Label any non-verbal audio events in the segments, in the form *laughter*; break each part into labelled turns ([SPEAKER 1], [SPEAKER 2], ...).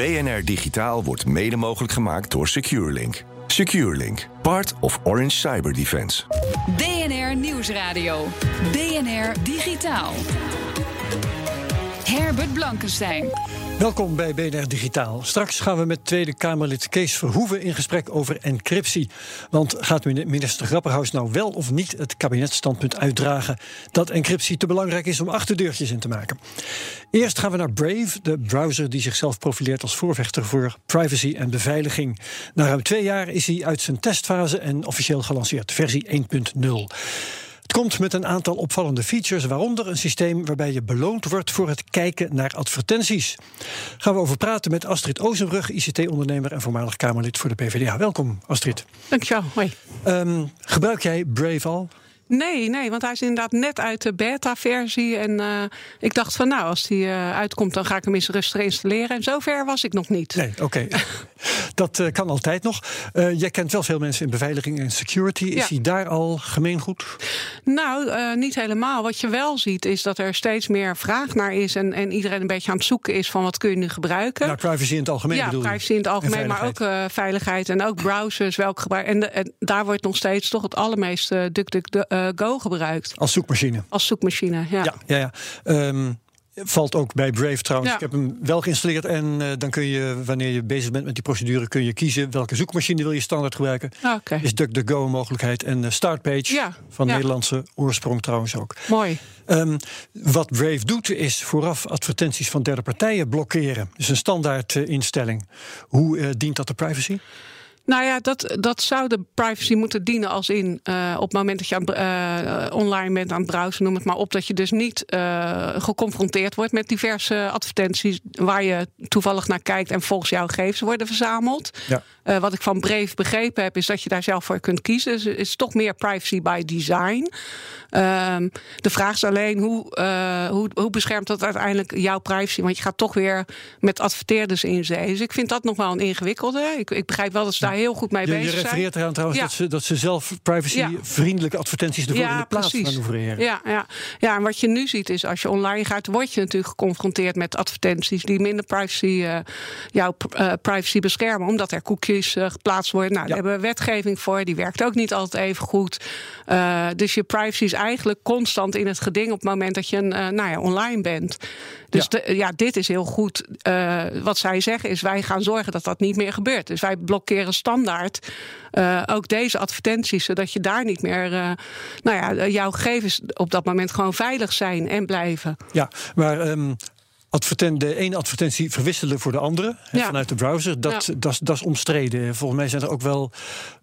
[SPEAKER 1] BNR Digitaal wordt mede mogelijk gemaakt door SecureLink. SecureLink, part of Orange Cyber Defense.
[SPEAKER 2] BNR Nieuwsradio. BNR Digitaal. Herbert Blankenstein.
[SPEAKER 3] Welkom bij BNR Digitaal. Straks gaan we met Tweede Kamerlid Kees Verhoeven in gesprek over encryptie. Want gaat minister Grapperhaus nou wel of niet het kabinetstandpunt uitdragen dat encryptie te belangrijk is om achterdeurtjes in te maken? Eerst gaan we naar Brave, de browser die zichzelf profileert als voorvechter voor privacy en beveiliging. Na ruim twee jaar is hij uit zijn testfase en officieel gelanceerd, versie 1.0. Het komt met een aantal opvallende features, waaronder een systeem waarbij je beloond wordt voor het kijken naar advertenties. Gaan we over praten met Astrid Ozenbrug, ICT-ondernemer en voormalig Kamerlid voor de PvdA. Welkom, Astrid.
[SPEAKER 4] Dankjewel. Hoi.
[SPEAKER 3] Um, gebruik jij Brave al?
[SPEAKER 4] Nee, nee, want hij is inderdaad net uit de beta-versie. En uh, ik dacht van nou, als die uh, uitkomt, dan ga ik hem eens rustig installeren. En zover was ik nog niet.
[SPEAKER 3] Nee, oké. Okay. *laughs* dat uh, kan altijd nog. jij kent wel veel mensen in beveiliging en security. Is ja. hij daar al gemeengoed?
[SPEAKER 4] Nou, niet helemaal. Wat je wel ziet, is dat er steeds meer vraag naar is. En, en iedereen een beetje aan het zoeken is van wat kun je nu gebruiken.
[SPEAKER 3] Nou, privacy in het algemeen
[SPEAKER 4] ja,
[SPEAKER 3] bedoel
[SPEAKER 4] privacy in het algemeen, maar ook veiligheid en ook browsers. Welk gebruik. En, en, daar wordt nog steeds toch het allermeeste DuckDuckGo Go gebruikt.
[SPEAKER 3] Als zoekmachine?
[SPEAKER 4] Als zoekmachine, ja.
[SPEAKER 3] Ja, ja, ja. Um, valt ook bij Brave trouwens. Ja. Ik heb hem wel geïnstalleerd en uh, dan kun je, wanneer je bezig bent met die procedure, kun je kiezen welke zoekmachine wil je standaard gebruiken.
[SPEAKER 4] Ah, okay.
[SPEAKER 3] Is DuckDuckGo een mogelijkheid en uh, Startpage
[SPEAKER 4] ja.
[SPEAKER 3] van
[SPEAKER 4] ja.
[SPEAKER 3] Nederlandse oorsprong trouwens ook.
[SPEAKER 4] Mooi.
[SPEAKER 3] Um, wat Brave doet is vooraf advertenties van derde partijen blokkeren. Dus een standaard uh, instelling. Hoe dient dat de privacy?
[SPEAKER 4] Nou ja, dat, dat zou de privacy moeten dienen als in uh, op het moment dat je uh, online bent aan het browsen, noem het maar op, dat je dus niet uh, geconfronteerd wordt met diverse advertenties waar je toevallig naar kijkt en volgens jouw gegevens worden verzameld.
[SPEAKER 3] Ja.
[SPEAKER 4] Wat ik van Brave begrepen heb, is dat je daar zelf voor kunt kiezen. Dus het is toch meer privacy by design. Um, de vraag is alleen hoe, hoe, hoe beschermt dat uiteindelijk jouw privacy? Want je gaat toch weer met adverteerders in zee. Dus ik vind dat nog wel een ingewikkelde. Ik, ik begrijp wel dat ze daar heel goed mee
[SPEAKER 3] je,
[SPEAKER 4] bezig
[SPEAKER 3] zijn. Je refereert eraan trouwens ja. dat, ze, dat ze zelf privacy-vriendelijke advertenties ervoor
[SPEAKER 4] ja,
[SPEAKER 3] in de plaats
[SPEAKER 4] precies.
[SPEAKER 3] manoeuvreren.
[SPEAKER 4] Ja, ja. ja, en wat je nu ziet is als je online gaat, word je natuurlijk geconfronteerd met advertenties die minder privacy, uh, jouw privacy beschermen, omdat er cookies geplaatst worden. Nou, daar hebben we wetgeving voor, die werkt ook niet altijd even goed. dus je privacy is eigenlijk constant in het geding op het moment dat je nou ja, online bent. Dus ja. De, ja, dit is heel goed. Uh, wat zij zeggen is, wij gaan zorgen dat dat niet meer gebeurt. Dus wij blokkeren standaard ook deze advertenties, zodat je daar niet meer, nou ja, jouw gegevens op dat moment gewoon veilig zijn en blijven.
[SPEAKER 3] Ja, maar. Um advertent, de ene advertentie verwisselen voor de andere
[SPEAKER 4] Ja.
[SPEAKER 3] vanuit de browser. Dat,
[SPEAKER 4] Ja.
[SPEAKER 3] dat, dat is omstreden. Volgens mij zijn er ook wel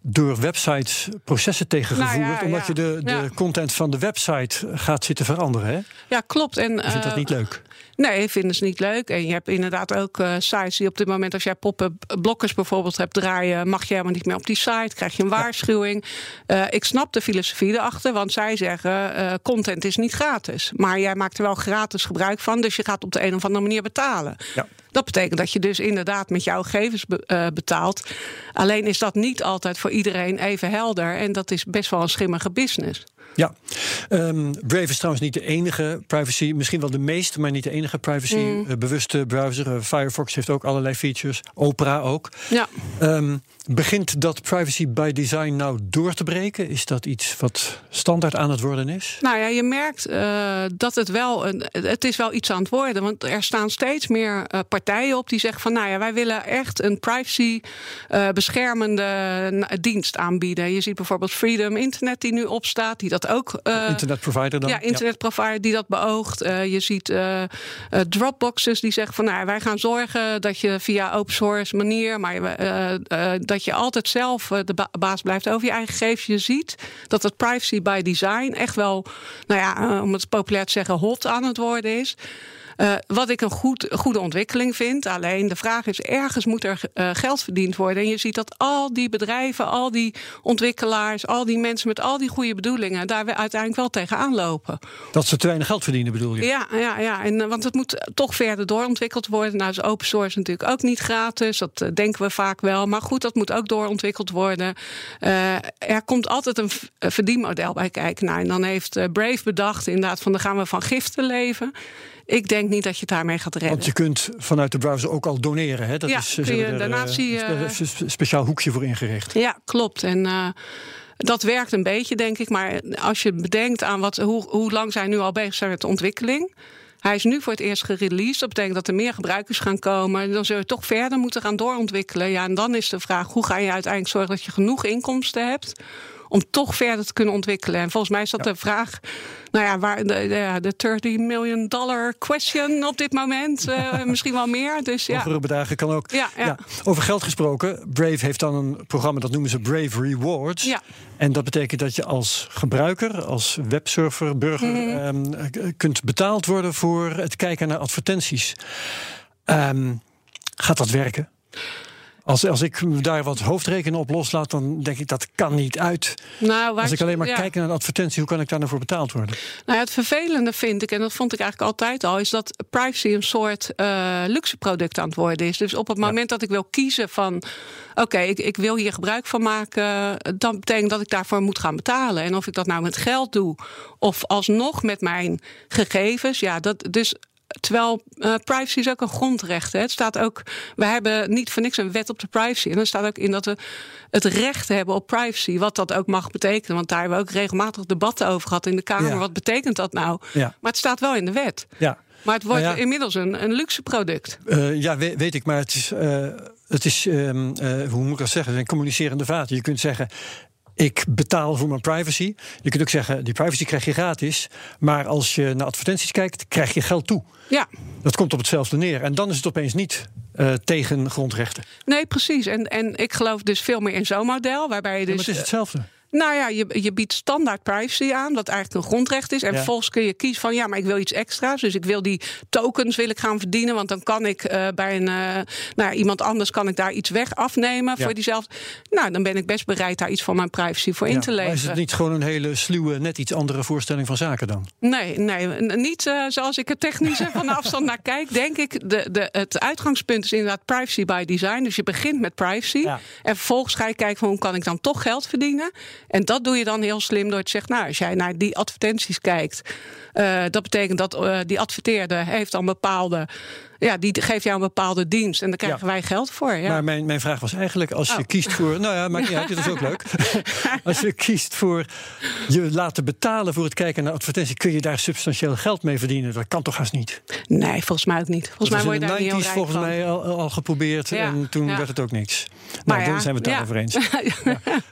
[SPEAKER 3] door websites processen tegen
[SPEAKER 4] Nou ja,
[SPEAKER 3] omdat je de, de content van de website gaat zitten veranderen.
[SPEAKER 4] Ja, klopt. En,
[SPEAKER 3] Je vindt dat
[SPEAKER 4] eh,
[SPEAKER 3] niet leuk.
[SPEAKER 4] Nee, vinden ze niet leuk. En je hebt inderdaad ook eh, sites die op dit moment, als jij pop-up blokkers bijvoorbeeld hebt draaien, mag je helemaal niet meer op die site. Krijg je een waarschuwing. Eh, ik snap de filosofie erachter, want zij zeggen: content is niet gratis. Maar jij maakt er wel gratis gebruik van, dus je gaat op de een of andere manier betalen.
[SPEAKER 3] Ja.
[SPEAKER 4] Dat betekent dat je dus inderdaad met jouw gegevens be- eh, betaalt. Alleen is dat niet altijd voor iedereen even helder. En dat is best wel een schimmige business.
[SPEAKER 3] Ja, Ehm, Brave is trouwens niet de enige privacy, misschien wel de meest, maar niet de enige privacy-bewuste browser. Eh, Firefox heeft ook allerlei features, Opera ook.
[SPEAKER 4] Ja.
[SPEAKER 3] Ehm, begint dat privacy by design nou door te breken? Is dat iets wat standaard aan het worden is?
[SPEAKER 4] Nou ja, je merkt eh, dat het wel een, het is wel iets aan het worden. Want er staan steeds meer eh, partijen op die zeggen van nou ja, wij willen echt een privacy eh, beschermende n- dienst aanbieden. Je ziet bijvoorbeeld Freedom Internet die nu opstaat, die dat ook.
[SPEAKER 3] Internetprovider dan?
[SPEAKER 4] Ja, internetprovider die dat beoogt. Eh, je ziet eh, eh, Dropboxes die zeggen van nou, wij gaan zorgen dat je via open source manier, maar dat je altijd zelf de ba- baas blijft over je eigen gegevens. Je ziet dat het privacy by design echt wel, nou ja, om het populair te zeggen, hot aan het worden is. Uh, wat ik een goed, goede ontwikkeling vind. Alleen de vraag is: ergens moet er uh, geld verdiend worden. En je ziet dat al die bedrijven, al die ontwikkelaars, al die mensen met al die goede bedoelingen daar uiteindelijk wel tegenaan lopen.
[SPEAKER 3] Dat ze te weinig geld verdienen, bedoel je?
[SPEAKER 4] Ja, ja, ja. En, want het moet toch verder doorontwikkeld worden. Nou, is open source natuurlijk ook niet gratis. Dat denken we vaak wel. Maar goed, dat moet ook doorontwikkeld worden. Er komt altijd een verdienmodel bij kijken. Nou, en dan heeft Brave bedacht, inderdaad, van dan gaan we van giften leven. Ik denk niet dat je het daarmee gaat redden.
[SPEAKER 3] Want je kunt vanuit de browser ook al doneren. Hè? Dat
[SPEAKER 4] ja,
[SPEAKER 3] is
[SPEAKER 4] kun je er, donatie,
[SPEAKER 3] uh, een speciaal hoekje voor ingericht.
[SPEAKER 4] Ja, klopt. En uh, dat werkt een beetje, denk ik. Maar als je bedenkt aan wat, hoe, hoe lang zij nu al bezig zijn met de ontwikkeling. Hij is nu voor het eerst gereleased. Dat betekent dat er meer gebruikers gaan komen. Dan zul je toch verder moeten gaan doorontwikkelen. Ja, en dan is de vraag: hoe ga je uiteindelijk zorgen dat je genoeg inkomsten hebt om toch verder te kunnen ontwikkelen. En volgens mij is dat de vraag, nou ja, waar de, de, de 30 million dollar question op dit moment. Uh, *laughs* misschien wel meer. Dus, ja.
[SPEAKER 3] Hogere bedragen kan ook.
[SPEAKER 4] Ja, ja. ja,
[SPEAKER 3] Over geld gesproken, Brave heeft dan een programma dat noemen ze Brave Rewards.
[SPEAKER 4] Ja.
[SPEAKER 3] En dat betekent dat je als gebruiker, als websurfer, burger, mm. um, kunt betaald worden voor het kijken naar advertenties. Um, gaat dat werken? Als, als ik daar wat hoofdrekenen op loslaat, dan denk ik dat kan niet uit.
[SPEAKER 4] Nou,
[SPEAKER 3] als ik alleen maar ja. kijk naar een advertentie, hoe kan ik daar nou voor betaald worden?
[SPEAKER 4] Nou, het vervelende vind ik, en dat vond ik eigenlijk altijd al, is dat privacy een soort uh, luxe product aan het worden is. Dus op het moment ja. dat ik wil kiezen van oké, okay, ik, ik wil hier gebruik van maken, dan betekent dat ik daarvoor moet gaan betalen. En of ik dat nou met geld doe of alsnog met mijn gegevens, ja, dat dus Terwijl uh, privacy is ook een grondrecht. Hè. Het staat ook, we hebben niet voor niks een wet op de privacy. En er staat ook in dat we het recht hebben op privacy. Wat dat ook mag betekenen. Want daar hebben we ook regelmatig debatten over gehad in de Kamer. Ja. Wat betekent dat nou?
[SPEAKER 3] Ja.
[SPEAKER 4] Maar het staat wel in de wet.
[SPEAKER 3] Ja.
[SPEAKER 4] Maar het wordt nou ja. inmiddels een, een luxe product.
[SPEAKER 3] Uh, ja, weet, weet, ik. Maar het is, uh, het is um, hoe moet ik dat zeggen? Een communicerende vaat. Je kunt zeggen, ik betaal voor mijn privacy. Je kunt ook zeggen, die privacy krijg je gratis. Maar als je naar advertenties kijkt, krijg je geld toe.
[SPEAKER 4] Ja.
[SPEAKER 3] Dat komt op hetzelfde neer. En dan is het opeens niet uh, tegen grondrechten.
[SPEAKER 4] Nee, precies. En, en ik geloof dus veel meer in zo'n model. Waarbij je dus,
[SPEAKER 3] ja, maar het is hetzelfde.
[SPEAKER 4] Nou ja, je, je biedt standaard privacy aan, wat eigenlijk een grondrecht is. En ja. vervolgens kun je kiezen van ja, maar ik wil iets extra's. Dus ik wil die tokens wil ik gaan verdienen. Want dan kan ik uh, bij een, uh, nou, iemand anders kan ik daar iets weg afnemen ja. voor diezelfde. Nou, dan ben ik best bereid daar iets van mijn privacy voor
[SPEAKER 3] ja,
[SPEAKER 4] in te leveren.
[SPEAKER 3] Maar is het niet gewoon een hele sluwe, net iets andere voorstelling van zaken dan?
[SPEAKER 4] Nee, nee niet uh, zoals ik het technische van de afstand naar *laughs* kijk. Denk ik, de, de, het uitgangspunt is inderdaad privacy by design. Dus je begint met privacy. En vervolgens ga je kijken van hoe kan ik dan toch geld verdienen. En dat doe je dan heel slim door te zeggen: Nou, als jij naar die advertenties kijkt, uh, dat betekent dat uh, die adverteerder heeft dan bepaalde. Ja, die geeft jou een bepaalde dienst en daar krijgen ja. wij geld voor. Ja.
[SPEAKER 3] Maar mijn, mijn vraag was eigenlijk: als je oh. kiest voor. Nou ja, maakt niet uit, dit is ook leuk. *laughs* als je kiest voor je laten betalen voor het kijken naar advertenties, kun je daar substantieel geld mee verdienen? Dat kan toch haast niet?
[SPEAKER 4] Nee, volgens mij ook niet. Volgens mij word je daar niet heel rijk
[SPEAKER 3] volgens
[SPEAKER 4] van.
[SPEAKER 3] mij al, al geprobeerd ja. en toen werd het ook niks. Nou, dan zijn we het daarover eens. *laughs*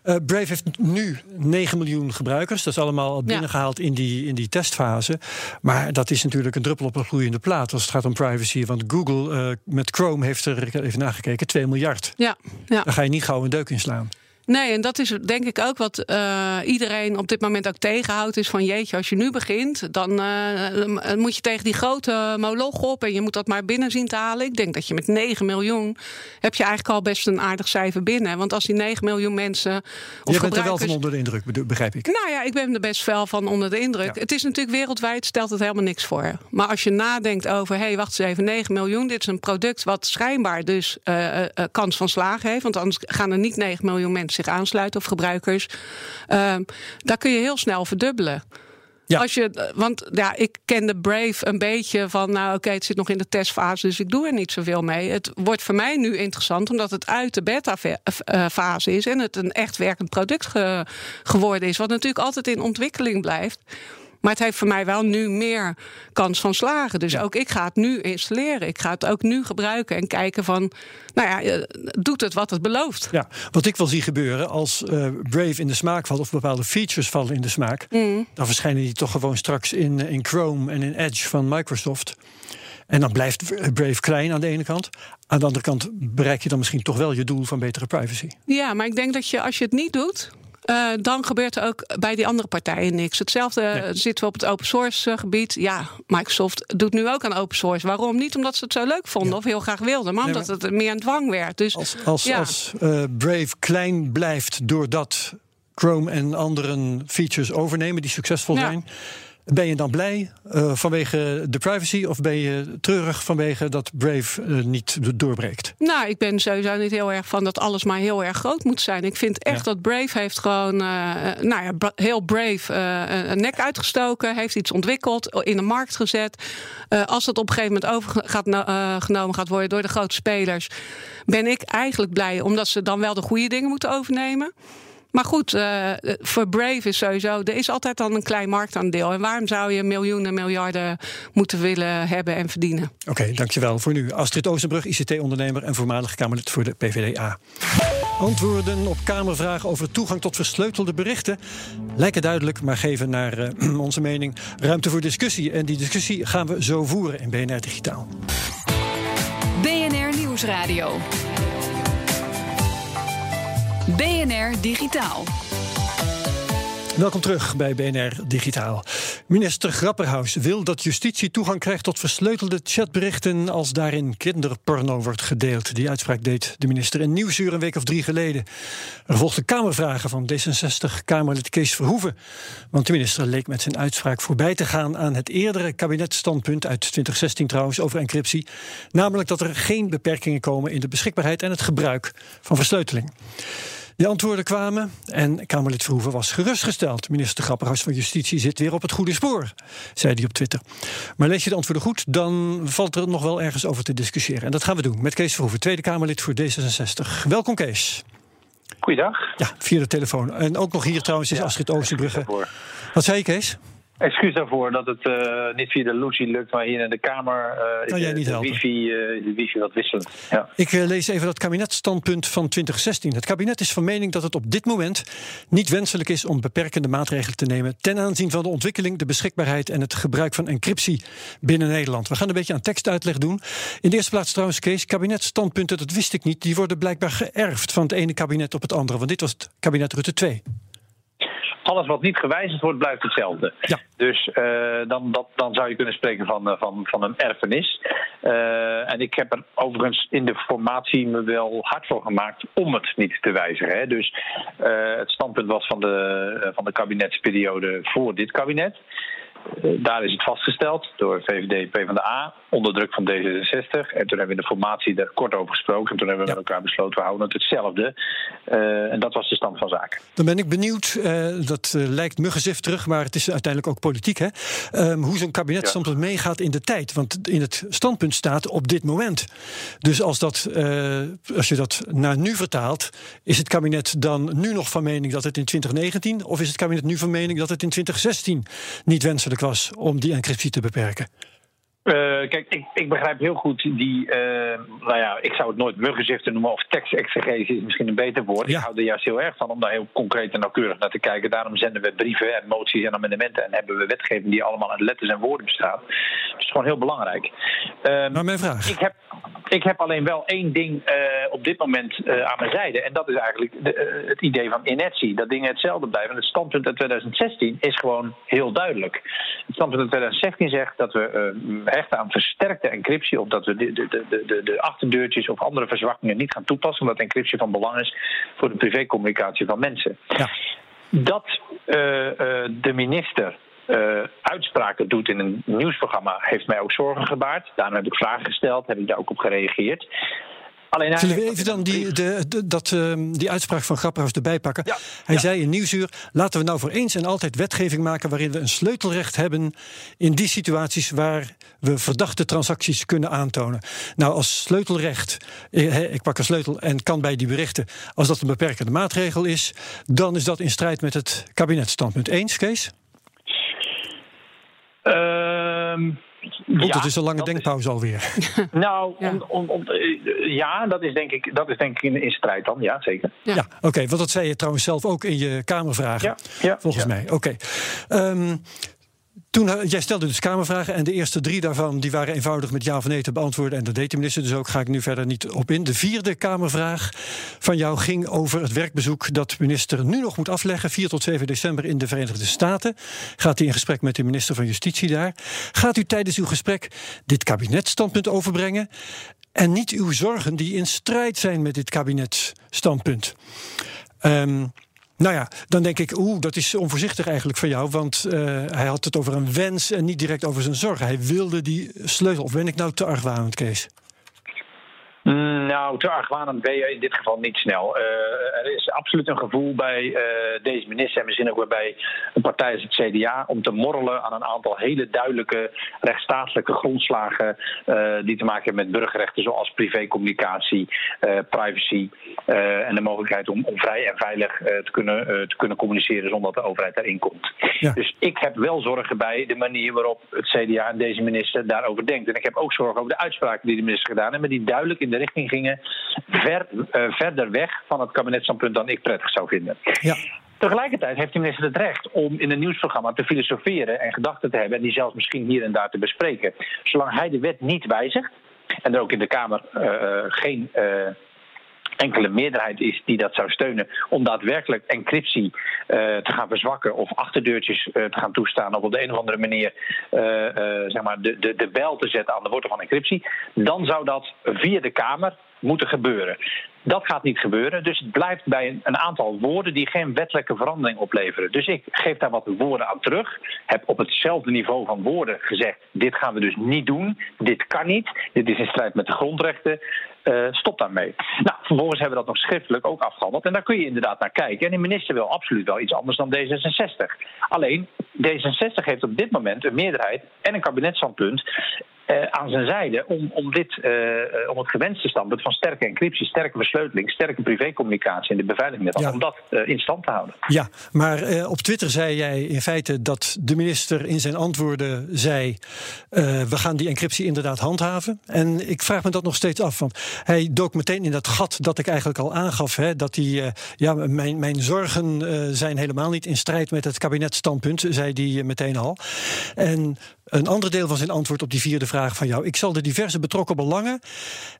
[SPEAKER 3] Uh, Brave heeft nu 9 miljoen gebruikers. Dat is allemaal binnengehaald in, die, in die testfase. Maar dat is natuurlijk een druppel op een gloeiende plaat als het gaat om privacy. Want Google uh, met Chrome heeft er even nagekeken 2 miljard.
[SPEAKER 4] Ja, ja.
[SPEAKER 3] Daar ga je niet gauw een deuk in slaan.
[SPEAKER 4] Nee, en dat is denk ik ook wat uh, iedereen op dit moment ook tegenhoudt. Is van jeetje, als je nu begint, dan uh, moet je tegen die grote moloch op. En je moet dat maar binnen zien te halen. Ik denk dat je met 9 miljoen heb je eigenlijk al best een aardig cijfer binnen. Want als die 9 miljoen mensen. Of
[SPEAKER 3] je bent er wel van onder de indruk, begrijp ik.
[SPEAKER 4] Nou ja, ik ben er best wel van onder de indruk. Ja. Het is natuurlijk wereldwijd, stelt het helemaal niks voor. Maar als je nadenkt over, hé, hey, wacht eens even, 9 miljoen. Dit is een product wat schijnbaar dus uh, kans van slagen heeft. Want anders gaan er niet 9 miljoen mensen zich aansluiten of gebruikers. Uh, daar kun je heel snel verdubbelen.
[SPEAKER 3] Ja.
[SPEAKER 4] Als je, want ja, ik kende Brave een beetje van, nou oké, okay, het zit nog in de testfase, dus ik doe er niet zoveel mee. Het wordt voor mij nu interessant, omdat het uit de beta-fase is en het een echt werkend product ge geworden is, wat natuurlijk altijd in ontwikkeling blijft. Maar het heeft voor mij wel nu meer kans van slagen. Dus ja. ook ik ga het nu installeren. Ik ga het ook nu gebruiken en kijken van, nou ja, doet het wat het belooft?
[SPEAKER 3] Ja, wat ik wel zie gebeuren als uh, Brave in de smaak valt of bepaalde features vallen in de smaak,
[SPEAKER 4] mm.
[SPEAKER 3] dan verschijnen die toch gewoon straks in, in Chrome en in Edge van Microsoft. En dan blijft Brave klein aan de ene kant. Aan de andere kant bereik je dan misschien toch wel je doel van betere privacy.
[SPEAKER 4] Ja, maar ik denk dat je als je het niet doet, Uh, dan gebeurt er ook bij die andere partijen niks. Hetzelfde nee. zitten we op het open source gebied. Ja, Microsoft doet nu ook aan open source. Waarom? Niet omdat ze het zo leuk vonden ja. of heel graag wilden, maar omdat nee, maar... het meer een dwang werd. Dus,
[SPEAKER 3] als als,
[SPEAKER 4] ja.
[SPEAKER 3] als uh, Brave klein blijft doordat Chrome en andere features overnemen die succesvol zijn. Ben je dan blij uh, vanwege de privacy of ben je treurig vanwege dat Brave uh, niet doorbreekt?
[SPEAKER 4] Nou, ik ben sowieso niet heel erg van dat alles maar heel erg groot moet zijn. Ik vind echt ja. dat Brave heeft gewoon uh, nou ja, heel Brave een nek uitgestoken, heeft iets ontwikkeld, in de markt gezet. als dat op een gegeven moment overgenomen gaat worden door de grote spelers, ben ik eigenlijk blij omdat ze dan wel de goede dingen moeten overnemen. Maar goed, uh, voor Brave is sowieso, er is altijd dan een klein marktaandeel. En waarom zou je miljoenen, miljarden moeten willen hebben en verdienen?
[SPEAKER 3] Oké, okay, dankjewel voor nu. Astrid Oostenbrug, ICT-ondernemer en voormalig Kamerlid voor de PVDA. Antwoorden op Kamervragen over toegang tot versleutelde berichten lijken duidelijk, maar geven naar uh, *clears throat* onze mening ruimte voor discussie. En die discussie gaan we zo voeren in BNR Digitaal.
[SPEAKER 2] BNR Nieuwsradio. BNR Digitaal.
[SPEAKER 3] Welkom terug bij BNR Digitaal. Minister Grapperhaus wil dat justitie toegang krijgt tot versleutelde chatberichten als daarin kinderporno wordt gedeeld. Die uitspraak deed de minister in Nieuwsuur een week of drie geleden. Er volgden Kamervragen van D66-Kamerlid Kees Verhoeven. Want de minister leek met zijn uitspraak voorbij te gaan aan het eerdere kabinetstandpunt uit 2016 trouwens over encryptie. Namelijk dat er geen beperkingen komen in de beschikbaarheid en het gebruik van versleuteling. Die antwoorden kwamen en Kamerlid Verhoeven was gerustgesteld. Minister Grapperhaus van Justitie zit weer op het goede spoor, zei hij op Twitter. Maar lees je de antwoorden goed, dan valt er nog wel ergens over te discussiëren. En dat gaan we doen met Kees Verhoeven, Tweede Kamerlid voor D66. Welkom Kees.
[SPEAKER 5] Goeiedag.
[SPEAKER 3] Ja, via de telefoon. En ook nog hier trouwens is ja, Astrid Oosterbrugge. Wat zei je Kees?
[SPEAKER 5] Excuus daarvoor dat het uh, niet via de Lucy lukt, maar hier in de Kamer uh,
[SPEAKER 3] kan jij niet
[SPEAKER 5] de,
[SPEAKER 3] helpen?
[SPEAKER 5] wifi, uh, de wifi wat wisselend. Ja.
[SPEAKER 3] Ik lees even dat kabinetstandpunt van 2016. Het kabinet is van mening dat het op dit moment niet wenselijk is om beperkende maatregelen te nemen ten aanzien van de ontwikkeling, de beschikbaarheid en het gebruik van encryptie binnen Nederland. We gaan een beetje aan tekstuitleg doen. In de eerste plaats trouwens, Kees, kabinetstandpunten, dat wist ik niet, die worden blijkbaar geërfd van het ene kabinet op het andere, want dit was het kabinet Rutte 2
[SPEAKER 5] alles wat niet gewijzigd wordt, blijft hetzelfde.
[SPEAKER 3] Ja.
[SPEAKER 5] Dus uh, dan, dat, dan zou je kunnen spreken van, van, van een erfenis. Uh, en ik heb er overigens in de formatie me wel hard voor gemaakt om het niet te wijzigen. Hè. Dus het standpunt was van de, van de kabinetsperiode voor dit kabinet. Daar is het vastgesteld door VVD en PvdA onder druk van D66. En toen hebben we in de formatie er kort over gesproken. En toen hebben we ja. met elkaar besloten, we houden het hetzelfde. Uh, en dat was de stand van zaken.
[SPEAKER 3] Dan ben ik benieuwd, uh, dat uh, lijkt muggenzif terug, maar het is uiteindelijk ook politiek, hè? Um, hoe zo'n kabinetstandpunt ja. meegaat in de tijd. Want in het standpunt staat op dit moment. Dus als, dat, als je dat naar nu vertaalt, is het kabinet dan nu nog van mening dat het in 2019, of is het kabinet nu van mening dat het in 2016 niet wenselijk was om die encryptie te beperken?
[SPEAKER 5] Uh, kijk, ik, ik, begrijp heel goed die, uh, nou ja, ik zou het nooit muggenziften noemen, of tekstexegese is misschien een beter woord.
[SPEAKER 3] Ja.
[SPEAKER 5] Ik hou er juist heel erg van om daar heel concreet en nauwkeurig naar te kijken. Daarom zenden we brieven en moties en amendementen en hebben we wetgeving die allemaal uit letters en woorden bestaat. Dus het is gewoon heel belangrijk.
[SPEAKER 3] Uh, maar mijn vraag.
[SPEAKER 5] Ik heb, ik heb alleen wel één ding uh, op dit moment aan mijn zijde. En dat is eigenlijk de, het idee van inertie. Dat dingen hetzelfde blijven. Het standpunt uit 2016 is gewoon heel duidelijk. Het standpunt uit 2016 zegt dat we aan versterkte encryptie. Of dat we de, de, de, de, de achterdeurtjes of andere verzwakkingen niet gaan toepassen. Omdat encryptie van belang is voor de privécommunicatie van mensen.
[SPEAKER 3] Ja.
[SPEAKER 5] Dat de minister uh, uitspraken doet in een nieuwsprogramma, heeft mij ook zorgen gebaard. Daarom heb ik vragen gesteld, heb ik daar ook op gereageerd.
[SPEAKER 3] Alleen Zullen we even dan die, de, de, dat, uh, die uitspraak van Grapperhaus erbij pakken?
[SPEAKER 5] Ja,
[SPEAKER 3] Hij
[SPEAKER 5] ja.
[SPEAKER 3] zei in Nieuwsuur, laten we nou voor eens en altijd wetgeving maken... waarin we een sleutelrecht hebben in die situaties... waar we verdachte transacties kunnen aantonen. Nou, als sleutelrecht, eh, ik pak een sleutel en kan bij die berichten... als dat een beperkende maatregel is... dan is dat in strijd met het kabinetstandpunt. Eens, Kees?
[SPEAKER 5] Um,
[SPEAKER 3] Want ja, het is een lange denkpauze is... alweer. *laughs*
[SPEAKER 5] nou, ja. Om, om, om, ja, dat is denk ik, dat is denk ik in, in strijd dan, ja, zeker.
[SPEAKER 3] Ja, ja oké, okay, want dat zei je trouwens zelf ook in je Kamervragen,
[SPEAKER 5] ja,
[SPEAKER 3] volgens mij. Oké. Okay. Um, Toen, uh, jij stelde dus Kamervragen en de eerste drie daarvan die waren eenvoudig met ja of nee te beantwoorden. En dat deed de minister dus ook, ga ik nu verder niet op in. De vierde Kamervraag van jou ging over het werkbezoek dat minister nu nog moet afleggen. 4 tot 7 december in de Verenigde Staten. Gaat u in gesprek met de minister van Justitie daar. Gaat u tijdens uw gesprek dit kabinetstandpunt overbrengen? En niet uw zorgen die in strijd zijn met dit kabinetstandpunt. Um, nou ja, dan denk ik, oeh, dat is onvoorzichtig eigenlijk van jou. Want uh, hij had het over een wens en niet direct over zijn zorgen. Hij wilde die sleutel. Of ben ik nou te argwanend, Kees?
[SPEAKER 5] Nou, te argwanend ben je in dit geval niet snel. Uh, er is absoluut een gevoel bij uh, deze minister en misschien ook weer bij een partij als het CDA om te morrelen aan een aantal hele duidelijke rechtsstatelijke grondslagen uh, die te maken hebben met burgerrechten zoals privécommunicatie, privacy en de mogelijkheid om, om vrij en veilig te, kunnen, te kunnen communiceren zonder dat de overheid daarin komt. Ja. Dus ik heb wel zorgen bij de manier waarop het CDA en deze minister daarover denkt. En ik heb ook zorgen over de uitspraken die de minister gedaan heeft, maar die duidelijk in de richting gingen ver, uh, verder weg van het kabinetsstandpunt dan ik prettig zou vinden. Ja. Tegelijkertijd heeft de minister het recht om in een nieuwsprogramma te filosoferen en gedachten te hebben en die zelfs misschien hier en daar te bespreken. Zolang hij de wet niet wijzigt en er ook in de Kamer uh, geen uh, enkele meerderheid is die dat zou steunen om daadwerkelijk encryptie uh, te gaan verzwakken of achterdeurtjes uh, te gaan toestaan of op de een of andere manier uh, zeg maar de, de, de bel te zetten aan de wortel van encryptie, dan zou dat via de Kamer moeten gebeuren. Dat gaat niet gebeuren, dus het blijft bij een aantal woorden die geen wettelijke verandering opleveren. Dus ik geef daar wat woorden aan terug. Heb op hetzelfde niveau van woorden gezegd: dit gaan we dus niet doen, dit kan niet, dit is in strijd met de grondrechten. Uh, stop daarmee. Nou, vervolgens hebben we dat nog schriftelijk ook afgehandeld. En daar kun je inderdaad naar kijken. En de minister wil absoluut wel iets anders dan D66. Alleen, D66 heeft op dit moment een meerderheid en een kabinetsstandpunt. Uh, aan zijn zijde om, om, dit, uh, om het gewenste standpunt van sterke encryptie, sterke versleuteling, sterke privécommunicatie en de beveiliging ja. om dat uh, in stand te houden.
[SPEAKER 3] Ja, maar op Twitter zei jij in feite dat de minister in zijn antwoorden zei: we gaan die encryptie inderdaad handhaven. En ik vraag me dat nog steeds af, want hij dook meteen in dat gat dat ik eigenlijk al aangaf: hè, dat hij, ja, mijn, mijn zorgen zijn helemaal niet in strijd met het kabinetstandpunt, zei hij meteen al. En een ander deel van zijn antwoord op die vierde vraag van jou. Ik zal de diverse betrokken belangen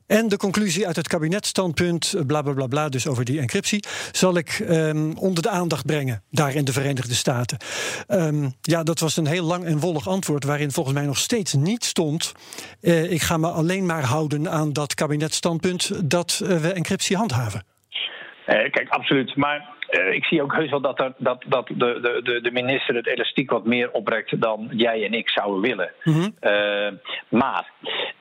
[SPEAKER 3] en de conclusie uit het kabinetstandpunt, bla bla bla, bla dus over die encryptie, zal ik um, onder de aandacht brengen daar in de Verenigde Staten. Um, ja, dat was een heel lang en wollig antwoord waarin volgens mij nog steeds niet stond. Uh, ik ga me alleen maar houden aan dat kabinetstandpunt dat uh, we encryptie handhaven.
[SPEAKER 5] Kijk, absoluut. Maar uh, ik zie ook heus wel dat, er, dat, dat de, de, de minister het elastiek wat meer oprekt dan jij en ik zouden willen. Mm-hmm. Uh, maar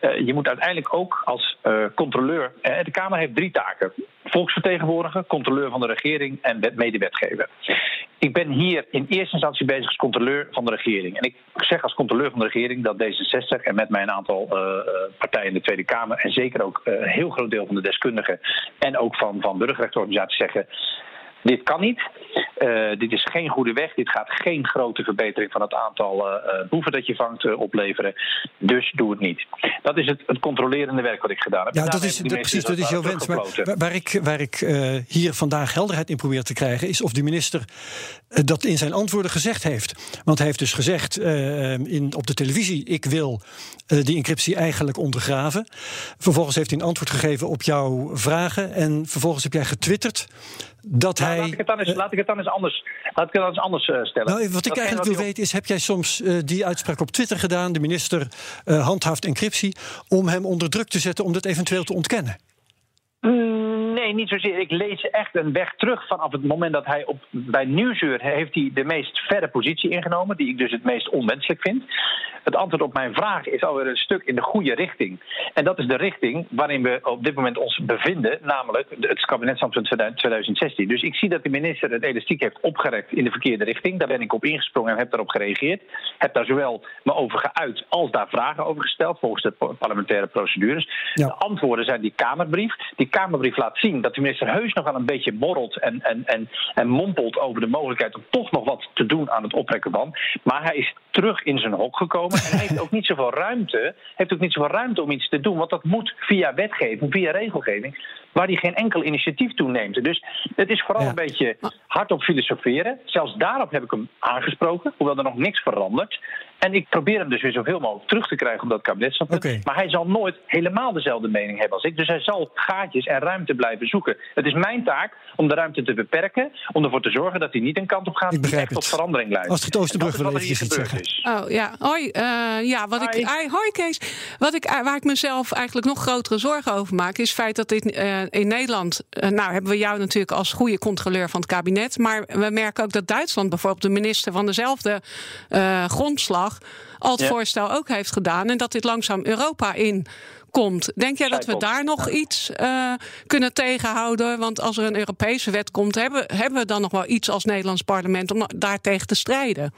[SPEAKER 5] uh, je moet uiteindelijk ook als controleur. de Kamer heeft drie taken: volksvertegenwoordiger, controleur van de regering en medewetgever. Ik ben hier in eerste instantie bezig als controleur van de regering. En ik zeg als controleur van de regering dat D66 en met mij een aantal partijen in de Tweede Kamer en zeker ook een heel groot deel van de deskundigen en ook van, van burgerrechtenorganisaties zeggen dit kan niet. Uh, dit is geen goede weg. Dit gaat geen grote verbetering van het aantal uh, boeven dat je vangt uh, opleveren. Dus doe het niet. Dat is het, het controlerende werk wat ik gedaan heb.
[SPEAKER 3] Ja, dat is, de, precies, dat is jouw wens. Maar waar ik, waar ik hier vandaag helderheid in probeer te krijgen... is of de minister dat in zijn antwoorden gezegd heeft. Want hij heeft dus gezegd in, op de televisie... ik wil die encryptie eigenlijk ondergraven. Vervolgens heeft hij een antwoord gegeven op jouw vragen... en vervolgens heb jij getwitterd dat
[SPEAKER 5] nou,
[SPEAKER 3] hij.
[SPEAKER 5] Laat ik het dan eens, laat ik het dan eens anders, laat ik het dan eens anders uh, stellen.
[SPEAKER 3] Nou, wat ik dat eigenlijk wil weten is: heb jij soms uh, die uitspraak op Twitter gedaan? De minister uh, handhaaft encryptie. om hem onder druk te zetten om dat eventueel te ontkennen?
[SPEAKER 5] Mm, nee, niet zozeer. Ik lees echt een weg terug vanaf het moment dat hij op, bij Nieuwsuur heeft hij de meest verre positie ingenomen, die ik dus het meest onwenselijk vind. Het antwoord op mijn vraag is alweer een stuk in de goede richting. En dat is de richting waarin we op dit moment ons bevinden, namelijk het kabinetsstandpunt 2016. Dus ik zie dat de minister het elastiek heeft opgerekt in de verkeerde richting. Daar ben ik op ingesprongen en heb daarop gereageerd. Heb daar zowel me over geuit als daar vragen over gesteld volgens de parlementaire procedures. Ja. De antwoorden zijn die Kamerbrief. Die Kamerbrief laat zien dat de minister heus nog wel een beetje borrelt en, en, en, en mompelt over de mogelijkheid om toch nog wat te doen aan het oprekken van. Maar hij is terug in zijn hok gekomen en heeft ook niet zoveel ruimte, heeft ook niet zoveel ruimte om iets te doen, want dat moet via wetgeving, via regelgeving, waar hij geen enkel initiatief toe neemt. Dus het is vooral ja. een beetje hardop filosoferen. Zelfs daarop heb ik hem aangesproken, hoewel er nog niks verandert. En ik probeer hem dus weer zoveel mogelijk terug te krijgen op dat kabinetsstandpunt.
[SPEAKER 3] Oké.
[SPEAKER 5] Maar hij zal nooit helemaal dezelfde mening hebben als ik. Dus hij zal gaatjes en ruimte blijven zoeken. Het is mijn taak om de ruimte te beperken. Om ervoor te zorgen dat hij niet een kant op gaat
[SPEAKER 3] Ik
[SPEAKER 5] die echt tot
[SPEAKER 3] het.
[SPEAKER 5] verandering leidt.
[SPEAKER 3] Astrid Oosterbrug
[SPEAKER 5] En dat
[SPEAKER 3] wil
[SPEAKER 5] is er hier
[SPEAKER 3] iets zeggen.
[SPEAKER 4] Oh ja, hoi. eh, ja, wat ik,
[SPEAKER 5] Hoi.
[SPEAKER 4] ah, hoi Kees. Wat ik, eh, waar ik mezelf eigenlijk nog grotere zorgen over maak, is het feit dat dit eh, in Nederland. nou, hebben we jou natuurlijk als goede controleur van het kabinet. Maar we merken ook dat Duitsland bijvoorbeeld de minister van dezelfde eh, al het
[SPEAKER 5] Ja.
[SPEAKER 4] voorstel ook heeft gedaan. En dat dit langzaam Europa in. Komt. Denk jij dat we daar nog iets eh, kunnen tegenhouden? Want als er een Europese wet komt, hebben, hebben we dan nog wel iets als Nederlands parlement om daar tegen te strijden?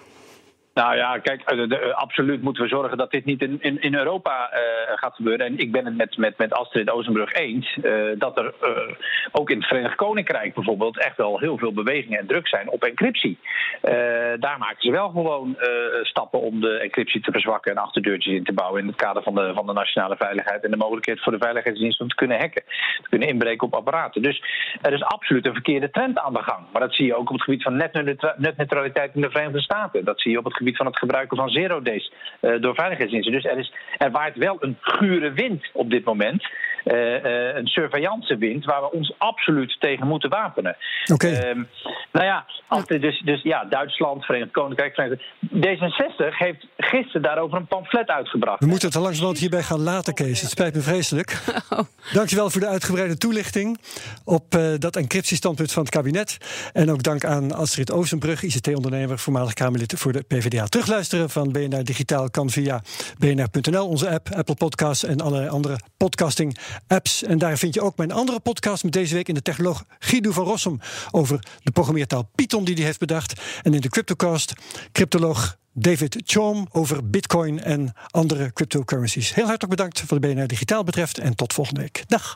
[SPEAKER 5] Nou ja, kijk, eh, de- absoluut moeten we zorgen dat dit niet in, in, Europa eh, gaat gebeuren. En ik ben het met, met, met Astrid Oostenbrug eens eh, dat er eh, ook in het Verenigd Koninkrijk bijvoorbeeld echt wel heel veel bewegingen en druk zijn op encryptie. Eh, daar maken ze wel gewoon eh, stappen om de encryptie te verzwakken en achterdeurtjes in te bouwen in het kader van de, van de nationale veiligheid en de mogelijkheid voor de veiligheidsdiensten om te kunnen hacken, te kunnen inbreken op apparaten. Dus er is absoluut een verkeerde trend aan de gang. Maar dat zie je ook op het gebied van netneutra- netneutraliteit in de Verenigde Staten. Dat zie je op het gebied van het gebruiken van zero days eh, door veiligheidsdiensten. Dus er, is, er waait wel een gure wind op dit moment. Eh, eh, een surveillancewind waar we ons absoluut tegen moeten wapenen.
[SPEAKER 3] Oké.
[SPEAKER 5] Ehm, nou ja, als dus, dus ja, Duitsland, Verenigd Koninkrijk, Verenigd... D66 heeft gisteren daarover een pamflet uitgebracht.
[SPEAKER 3] We moeten het al langzamerhand hierbij gaan laten, Kees. Het spijt me vreselijk. *laughs* Dankjewel voor de uitgebreide toelichting op eh, dat encryptiestandpunt van het kabinet. En ook dank aan Astrid Oostenbrug, ICT-ondernemer, voormalig Kamerlid voor de PvdA. Terugluisteren van BNR Digitaal kan via bnr.nl, onze app, Apple Podcasts en alle andere podcasting-apps. En daar vind je ook mijn andere podcast met deze week in de technoloog Guido van Rossum over de programmeertaal Python die hij heeft bedacht. En in de Cryptocast, cryptoloog David Chom over Bitcoin en andere cryptocurrencies. Heel hartelijk bedankt voor de BNR Digitaal betreft en tot volgende week. Dag.